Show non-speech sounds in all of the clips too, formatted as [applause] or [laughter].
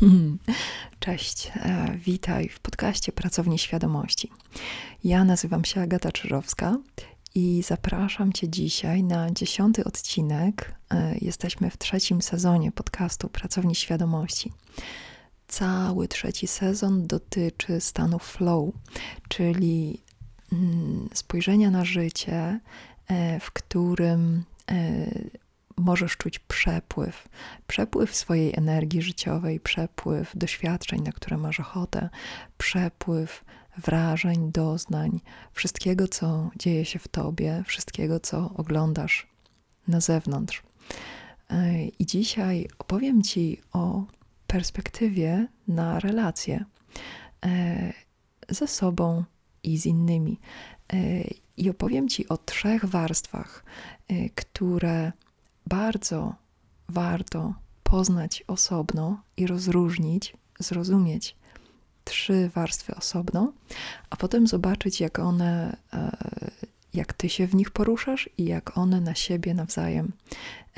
[laughs] Cześć, e, witaj w podcaście Pracowni Świadomości. Ja nazywam się Agata Czyżowska i zapraszam Cię dzisiaj na dziesiąty odcinek. E, jesteśmy w trzecim sezonie podcastu Pracowni Świadomości. Cały trzeci sezon dotyczy stanu flow, czyli mm, spojrzenia na życie, e, w którym możesz czuć przepływ, przepływ swojej energii życiowej, przepływ doświadczeń, na które masz ochotę, przepływ wrażeń, doznań, wszystkiego, co dzieje się w tobie, wszystkiego, co oglądasz na zewnątrz. I dzisiaj opowiem Ci o perspektywie na relacje e, ze sobą i z innymi. E, I opowiem Ci o trzech warstwach, e, które bardzo warto poznać osobno i rozróżnić, zrozumieć trzy warstwy osobno, a potem zobaczyć, jak one, e, jak ty się w nich poruszasz i jak one na siebie nawzajem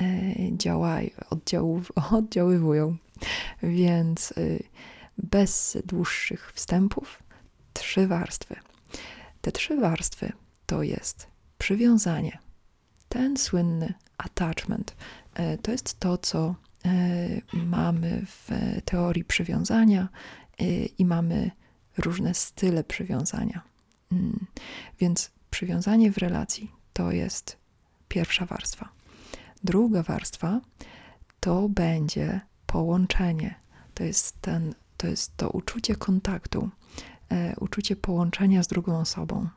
e, działają, [laughs] oddziaływują. Więc y, bez dłuższych wstępów, trzy warstwy. Te trzy warstwy to jest przywiązanie, ten słynny attachment e, to jest to, co e, mamy w teorii przywiązania e, i mamy różne style przywiązania. Mm. Więc przywiązanie w relacji to jest pierwsza warstwa. Druga warstwa to będzie połączenie. To jest, ten, to, jest to uczucie kontaktu, uczucie połączenia z drugą osobą.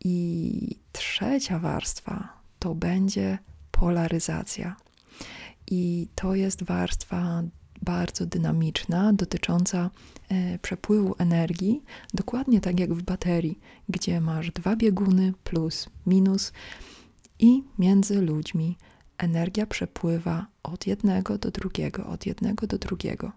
I trzecia warstwa to będzie polaryzacja. I to jest warstwa bardzo dynamiczna, dotycząca e, przepływu energii, dokładnie tak jak w baterii, gdzie masz dwa bieguny plus, minus, i między ludźmi energia przepływa od jednego do drugiego, od jednego do drugiego.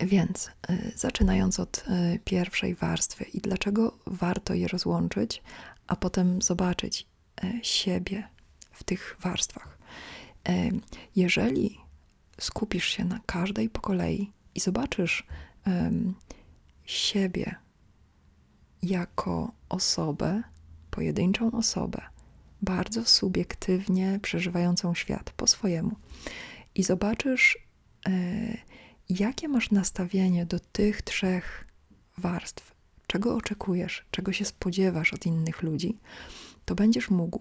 Więc e, zaczynając od e, pierwszej warstwy i dlaczego warto je rozłączyć, a potem zobaczyć e, siebie w tych warstwach. Jeżeli skupisz się na każdej po kolei i zobaczysz siebie jako osobę, pojedynczą osobę, bardzo subiektywnie przeżywającą świat po swojemu, i zobaczysz, jakie masz nastawienie do tych trzech warstw, czego oczekujesz, czego się spodziewasz od innych ludzi, to będziesz mógł,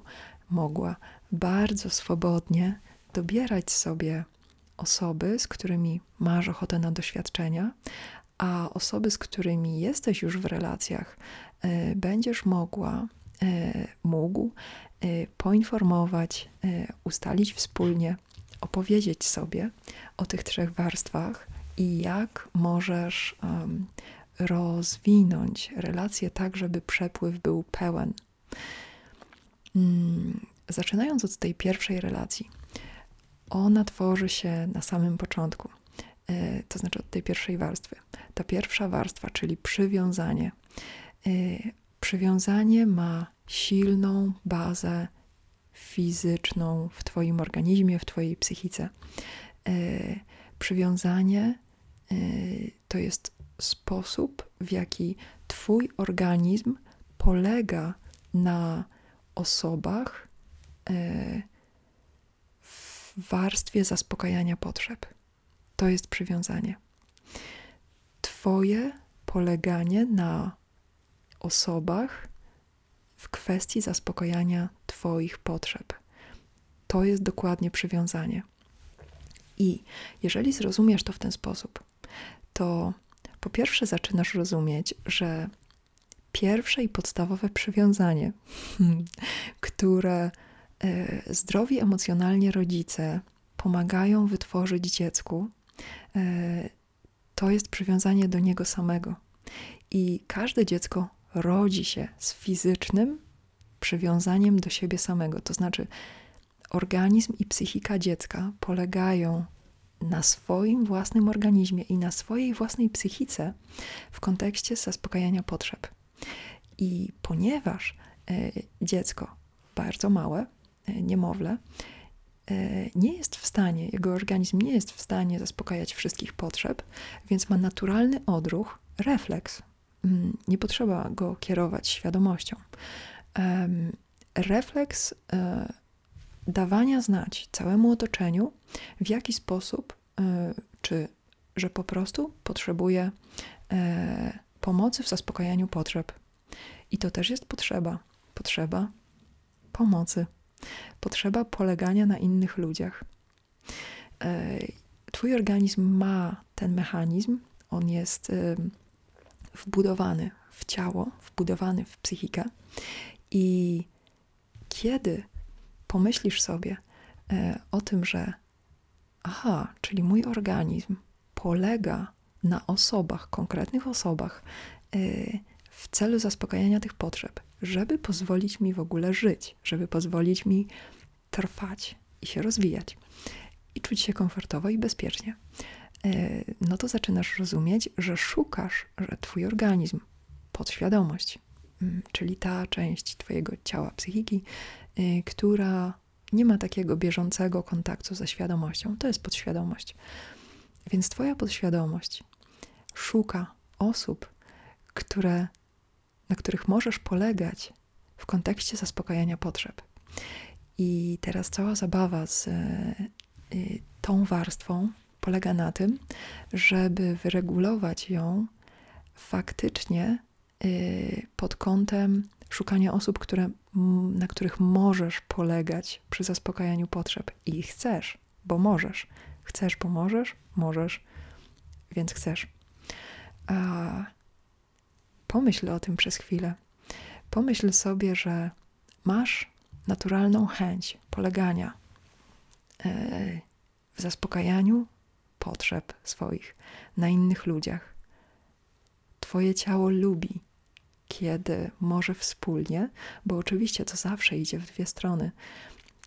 mogła bardzo swobodnie dobierać sobie osoby, z którymi masz ochotę na doświadczenia, a osoby, z którymi jesteś już w relacjach, y, będziesz mogła, y, mógł y, poinformować, ustalić wspólnie, opowiedzieć sobie o tych trzech warstwach i jak możesz rozwinąć relacje tak, żeby przepływ był pełen. Hmm, zaczynając od tej pierwszej relacji, ona tworzy się na samym początku, e, to znaczy od tej pierwszej warstwy. Ta pierwsza warstwa, czyli przywiązanie. E, przywiązanie ma silną bazę fizyczną w Twoim organizmie, w Twojej psychice. E, przywiązanie to jest sposób, w jaki Twój organizm polega na osobach e, w warstwie zaspokajania potrzeb. To jest przywiązanie. Twoje poleganie na osobach w kwestii zaspokajania Twoich potrzeb. To jest dokładnie przywiązanie. I jeżeli zrozumiesz to w ten sposób, to po pierwsze zaczynasz rozumieć, że pierwsze i podstawowe przywiązanie, [laughs] które e, zdrowi emocjonalnie rodzice pomagają wytworzyć dziecku, e, to jest przywiązanie do niego samego. I każde dziecko rodzi się z fizycznym przywiązaniem do siebie samego. To znaczy, organizm i psychika dziecka polegają na swoim własnym organizmie i na swojej własnej psychice w kontekście zaspokajania potrzeb. I ponieważ e, dziecko bardzo małe, e, niemowlę, nie jest w stanie, jego organizm nie jest w stanie zaspokajać wszystkich potrzeb, więc ma naturalny odruch, refleks. Mm, nie potrzeba go kierować świadomością. Refleks e, dawania znać całemu otoczeniu, w jaki sposób, e, czy że po prostu potrzebuje e, pomocy w zaspokajaniu potrzeb. I to też jest potrzeba. Potrzeba pomocy, potrzeba polegania na innych ludziach. E, twój organizm ma ten mechanizm, on jest wbudowany w ciało, wbudowany w psychikę. I kiedy pomyślisz sobie e, o tym, że aha, czyli mój organizm polega na osobach, konkretnych osobach, e, w celu zaspokajania tych potrzeb, żeby pozwolić mi w ogóle żyć, żeby pozwolić mi trwać i się rozwijać i czuć się komfortowo i bezpiecznie, e, no to zaczynasz rozumieć, że szukasz, że twój organizm, podświadomość, mm, czyli ta część twojego ciała, psychiki, która nie ma takiego bieżącego kontaktu ze świadomością. To jest podświadomość. Więc Twoja podświadomość szuka osób, które, na których możesz polegać w kontekście zaspokajania potrzeb. I teraz cała zabawa z y, tą warstwą polega na tym, żeby wyregulować ją faktycznie y, pod kątem szukania osób, które, na których możesz polegać przy zaspokajaniu potrzeb i chcesz, bo możesz. Chcesz, bo możesz, możesz, więc chcesz. A pomyśl o tym przez chwilę. Pomyśl sobie, że masz naturalną chęć polegania e, w zaspokajaniu potrzeb swoich na innych ludziach. Twoje ciało lubi kiedy może wspólnie, bo oczywiście to zawsze idzie w dwie strony.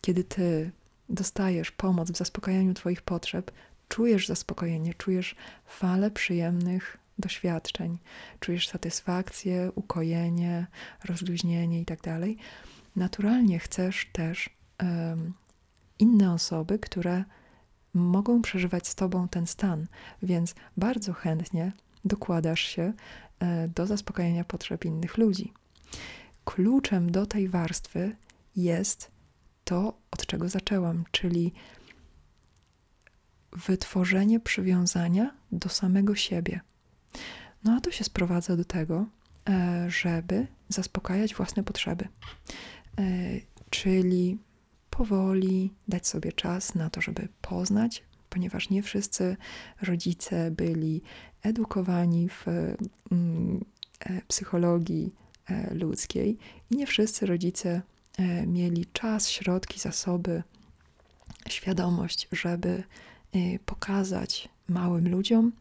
Kiedy ty dostajesz pomoc w zaspokajaniu Twoich potrzeb, czujesz zaspokojenie, czujesz falę przyjemnych doświadczeń, czujesz satysfakcję, ukojenie, rozluźnienie itd. Tak Naturalnie chcesz też um, inne osoby, które mogą przeżywać z Tobą ten stan, więc bardzo chętnie dokładasz się E, do zaspokajania potrzeb innych ludzi. Kluczem do tej warstwy jest to, od czego zaczęłam, czyli wytworzenie przywiązania do samego siebie. No a to się sprowadza do tego, e, żeby zaspokajać własne potrzeby. E, czyli powoli dać sobie czas na to, żeby poznać, ponieważ nie wszyscy rodzice byli edukowani w mm, e, psychologii e, ludzkiej i nie wszyscy rodzice e, mieli czas, środki, zasoby, świadomość, żeby pokazać małym ludziom,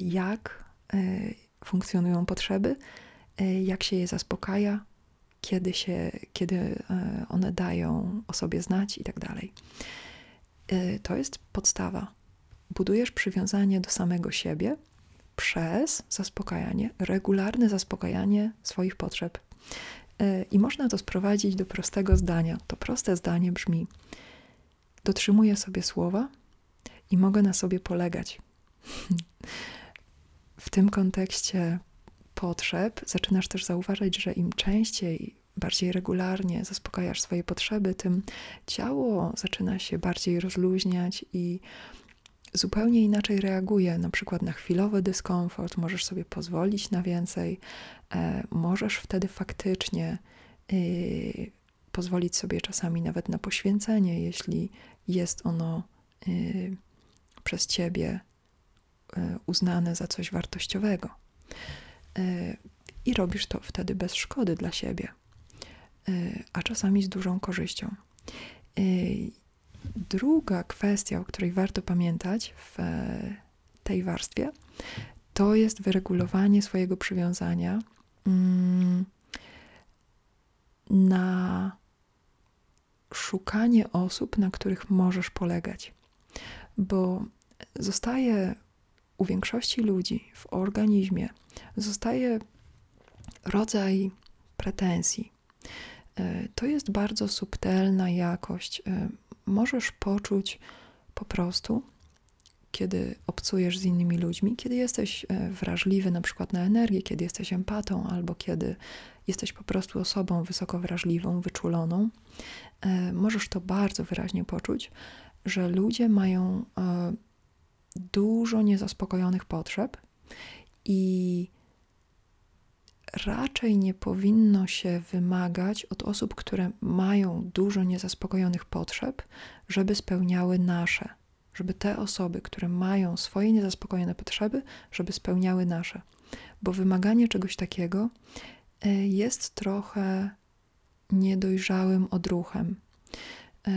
jak funkcjonują potrzeby, jak się je zaspokaja, kiedy, się, kiedy one dają o sobie znać i tak dalej. To jest podstawa. Budujesz przywiązanie do samego siebie, przez zaspokajanie, regularne zaspokajanie swoich potrzeb. E, I można to sprowadzić do prostego zdania. To proste zdanie brzmi: Dotrzymuję sobie słowa i mogę na sobie polegać. w tym kontekście potrzeb zaczynasz też zauważać, że im częściej, bardziej regularnie zaspokajasz swoje potrzeby, tym ciało zaczyna się bardziej rozluźniać i zupełnie inaczej reaguje, na przykład na chwilowy dyskomfort, możesz sobie pozwolić na więcej, e, możesz wtedy faktycznie y, pozwolić sobie czasami nawet na poświęcenie, jeśli jest ono y, przez ciebie y, uznane za coś wartościowego. I robisz to wtedy bez szkody dla siebie, a czasami z dużą korzyścią. Druga kwestia, o której warto pamiętać w e, tej warstwie, to jest wyregulowanie swojego przywiązania mm, na szukanie osób, na których możesz polegać. Bo zostaje u większości ludzi w organizmie, zostaje rodzaj pretensji. E, to jest bardzo subtelna jakość. E, możesz poczuć po prostu, kiedy obcujesz z innymi ludźmi, kiedy jesteś e, wrażliwy na przykład na energię, kiedy jesteś empatą, albo kiedy jesteś po prostu osobą wysoko wrażliwą, wyczuloną, możesz to bardzo wyraźnie poczuć, że ludzie mają dużo niezaspokojonych potrzeb i raczej nie powinno się wymagać od osób, które mają dużo niezaspokojonych potrzeb, żeby spełniały nasze. Żeby te osoby, które mają swoje niezaspokojone potrzeby, żeby spełniały nasze. Bo wymaganie czegoś takiego e, jest trochę niedojrzałym odruchem. E,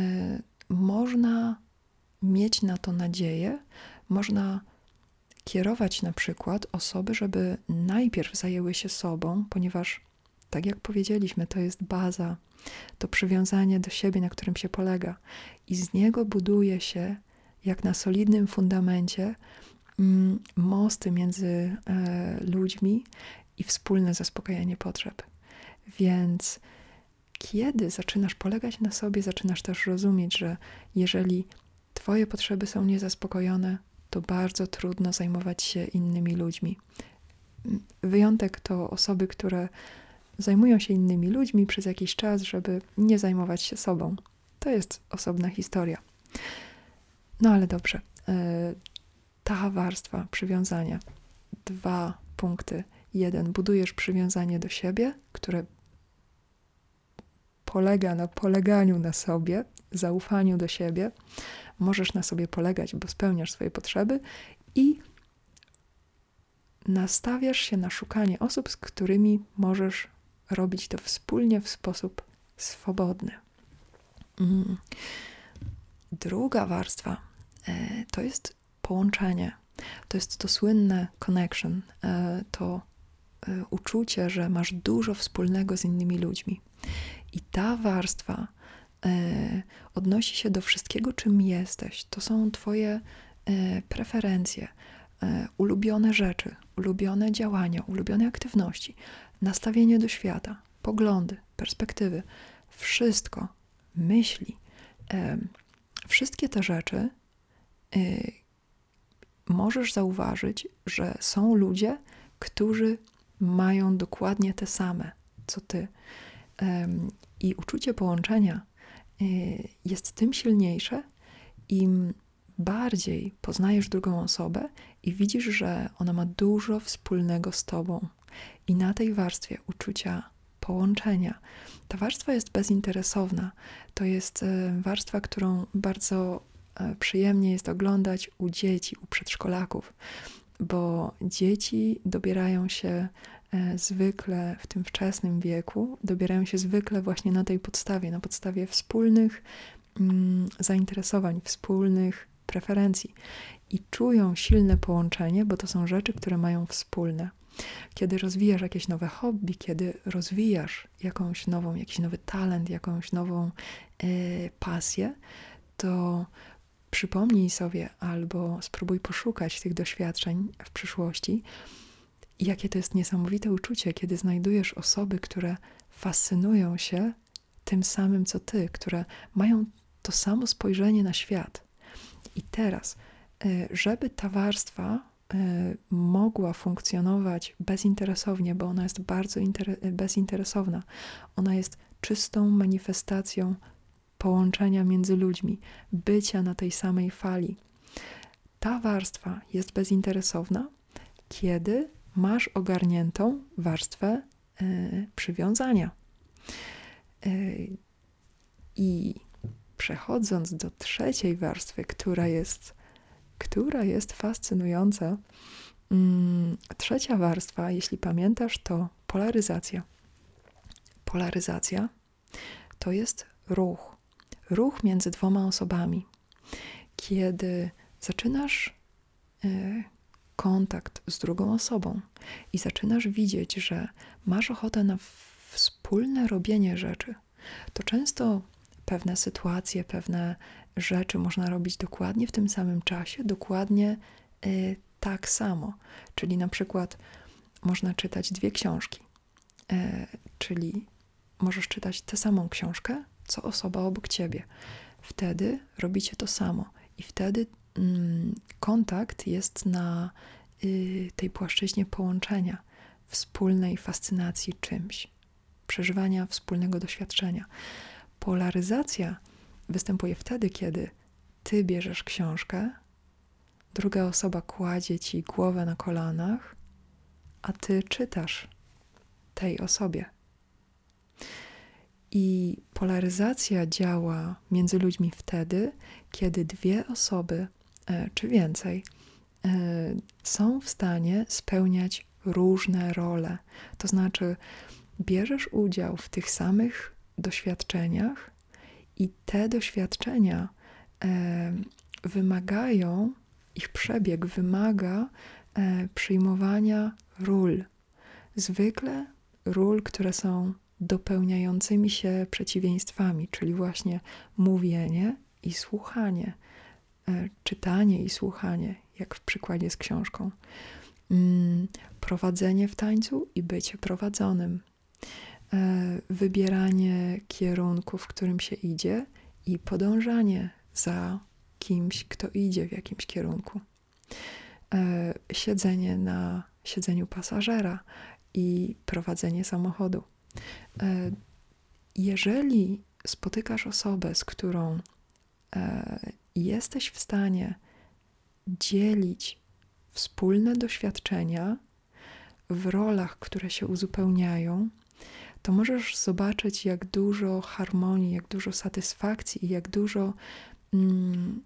można mieć na to nadzieję, można kierować na przykład osoby, żeby najpierw zajęły się sobą, ponieważ, tak jak powiedzieliśmy, to jest baza, to przywiązanie do siebie, na którym się polega, i z niego buduje się, jak na solidnym fundamencie, mm, mosty między e, ludźmi i wspólne zaspokajanie potrzeb. Więc kiedy zaczynasz polegać na sobie, zaczynasz też rozumieć, że jeżeli Twoje potrzeby są niezaspokojone, to bardzo trudno zajmować się innymi ludźmi. Wyjątek to osoby, które zajmują się innymi ludźmi przez jakiś czas, żeby nie zajmować się sobą. To jest osobna historia. No ale dobrze. E, ta warstwa przywiązania. Dwa punkty. Jeden, budujesz przywiązanie do siebie, które polega na poleganiu na sobie, zaufaniu do siebie możesz na sobie polegać, bo spełniasz swoje potrzeby i nastawiasz się na szukanie osób, z którymi możesz robić to wspólnie w sposób swobodny. Mm. Druga warstwa e, to jest połączenie. To jest to słynne connection, e, to e, uczucie, że masz dużo wspólnego z innymi ludźmi. I ta warstwa odnosi się do wszystkiego, czym jesteś. To są Twoje e, preferencje, e, ulubione rzeczy, ulubione działania, ulubione aktywności, nastawienie do świata, poglądy, perspektywy, wszystko, myśli. Wszystkie te rzeczy możesz zauważyć, że są ludzie, którzy mają dokładnie te same co ty. I uczucie połączenia jest tym silniejsze, im bardziej poznajesz drugą osobę i widzisz, że ona ma dużo wspólnego z tobą. I na tej warstwie uczucia połączenia, ta warstwa jest bezinteresowna. To jest y, warstwa, którą bardzo y, przyjemnie jest oglądać u dzieci, u przedszkolaków, bo dzieci dobierają się zwykle w tym wczesnym wieku dobierają się zwykle właśnie na tej podstawie, na podstawie wspólnych mm, zainteresowań, wspólnych preferencji i czują silne połączenie, bo to są rzeczy, które mają wspólne. Kiedy rozwijasz jakieś nowe hobby, kiedy rozwijasz jakąś nową, jakiś nowy talent, jakąś nową e, pasję, to przypomnij sobie albo spróbuj poszukać tych doświadczeń w przyszłości i jakie to jest niesamowite uczucie, kiedy znajdujesz osoby, które fascynują się tym samym co ty, które mają to samo spojrzenie na świat. I teraz, y, żeby ta warstwa y, mogła funkcjonować bezinteresownie, bo ona jest bardzo bezinteresowna, ona jest czystą manifestacją połączenia między ludźmi, bycia na tej samej fali. Ta warstwa jest bezinteresowna, kiedy masz ogarniętą warstwę y, przywiązania. Y, I przechodząc do trzeciej warstwy, która jest, która jest fascynująca, mm, trzecia warstwa, jeśli pamiętasz, to polaryzacja. Polaryzacja to jest ruch. Ruch między dwoma osobami. Kiedy zaczynasz y, kontakt z drugą osobą i zaczynasz widzieć, że masz ochotę na wspólne robienie rzeczy, to często pewne sytuacje, pewne rzeczy można robić dokładnie w tym samym czasie, dokładnie y, tak samo. Czyli na przykład można czytać dwie książki, y, czyli możesz czytać tę samą książkę, co osoba obok ciebie. wtedy robicie to samo i wtedy kontakt jest na y, tej płaszczyźnie połączenia, wspólnej fascynacji czymś, przeżywania wspólnego doświadczenia. Polaryzacja występuje wtedy, kiedy ty bierzesz książkę, druga osoba kładzie ci głowę na kolanach, a ty czytasz tej osobie. I polaryzacja działa między ludźmi wtedy, kiedy dwie osoby czy więcej e, są w stanie spełniać różne role. To znaczy, bierzesz udział w tych samych doświadczeniach, i te doświadczenia e, wymagają, ich przebieg wymaga przyjmowania ról. Zwykle ról, które są dopełniającymi się przeciwieństwami, czyli właśnie mówienie i słuchanie, e, czytanie i słuchanie, jak w przykładzie z książką, mm, prowadzenie w tańcu i bycie prowadzonym, e, wybieranie kierunku, w którym się idzie i podążanie za kimś, kto idzie w jakimś kierunku. E, siedzenie na siedzeniu pasażera i prowadzenie samochodu. E, jeżeli spotykasz osobę, z którą jesteś w stanie dzielić wspólne doświadczenia w rolach, które się uzupełniają, to możesz zobaczyć, jak dużo harmonii, jak dużo satysfakcji i jak dużo mm,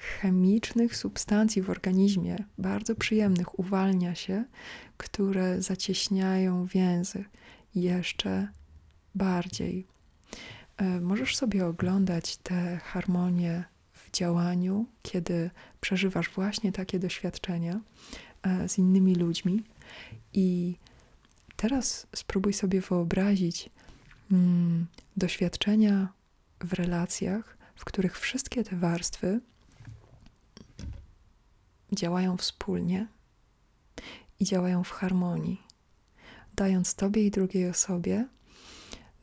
chemicznych substancji w organizmie, bardzo przyjemnych, uwalnia się, które zacieśniają więzy jeszcze bardziej. E, możesz sobie oglądać te harmonie działaniu, kiedy przeżywasz właśnie takie doświadczenia e, z innymi ludźmi. I teraz spróbuj sobie wyobrazić mm, doświadczenia w relacjach, w których wszystkie te warstwy działają wspólnie i działają w harmonii, dając Tobie i drugiej osobie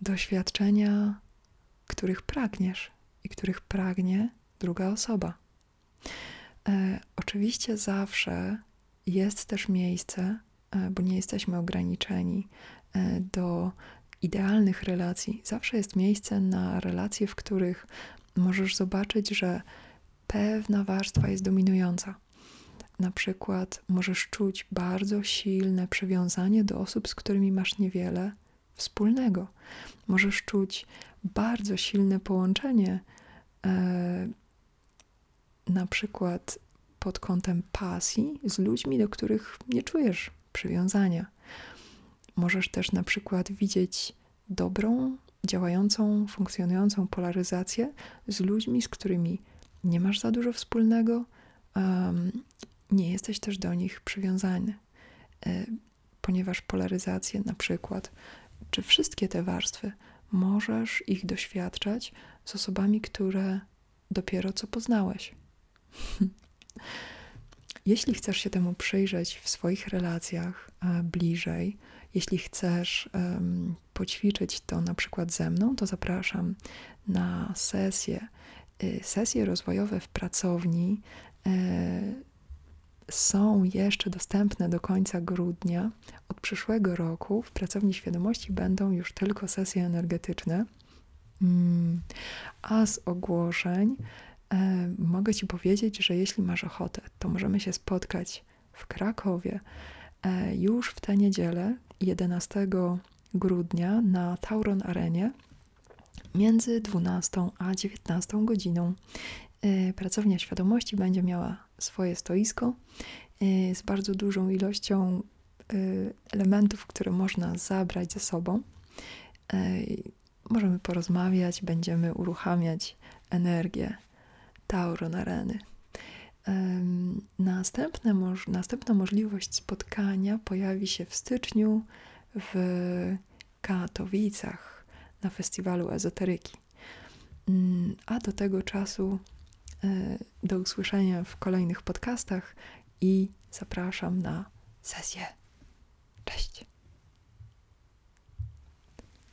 doświadczenia, których pragniesz i których pragnie druga osoba. E, oczywiście zawsze jest też miejsce, e, bo nie jesteśmy ograniczeni e, do idealnych relacji. Zawsze jest miejsce na relacje, w których możesz zobaczyć, że pewna warstwa jest dominująca na przykład możesz czuć bardzo silne przywiązanie do osób, z którymi masz niewiele wspólnego. Możesz czuć bardzo silne połączenie, e, na przykład pod kątem pasji z ludźmi, do których nie czujesz przywiązania. Możesz też na przykład widzieć dobrą, działającą, funkcjonującą polaryzację z ludźmi, z którymi nie masz za dużo wspólnego um, nie jesteś też do nich przywiązany, e, ponieważ polaryzacje, na przykład, czy wszystkie te warstwy, możesz ich doświadczać z osobami, które dopiero co poznałeś. [laughs] Jeśli chcesz się temu przyjrzeć w swoich relacjach e, bliżej, jeśli chcesz poćwiczyć to na przykład ze mną, to zapraszam na sesje, y, sesje rozwojowe w pracowni e, są jeszcze dostępne do końca grudnia. Od przyszłego roku w Pracowni Świadomości będą już tylko sesje energetyczne. Mm, a z ogłoszeń mogę Ci powiedzieć, że jeśli masz ochotę, to możemy się spotkać w Krakowie e, już w tę niedzielę, 11 grudnia na Tauron Arenie między 12 a 19 godziną. E, Pracownia Świadomości będzie miała swoje stoisko z bardzo dużą ilością elementów, które można zabrać ze sobą. Możemy porozmawiać, będziemy uruchamiać energię Tauron Areny. Następne, następna możliwość spotkania pojawi się w styczniu w Katowicach na festiwalu ezoteryki. Mm, a do tego czasu E, do usłyszenia w kolejnych podcastach i zapraszam na sesję. Cześć.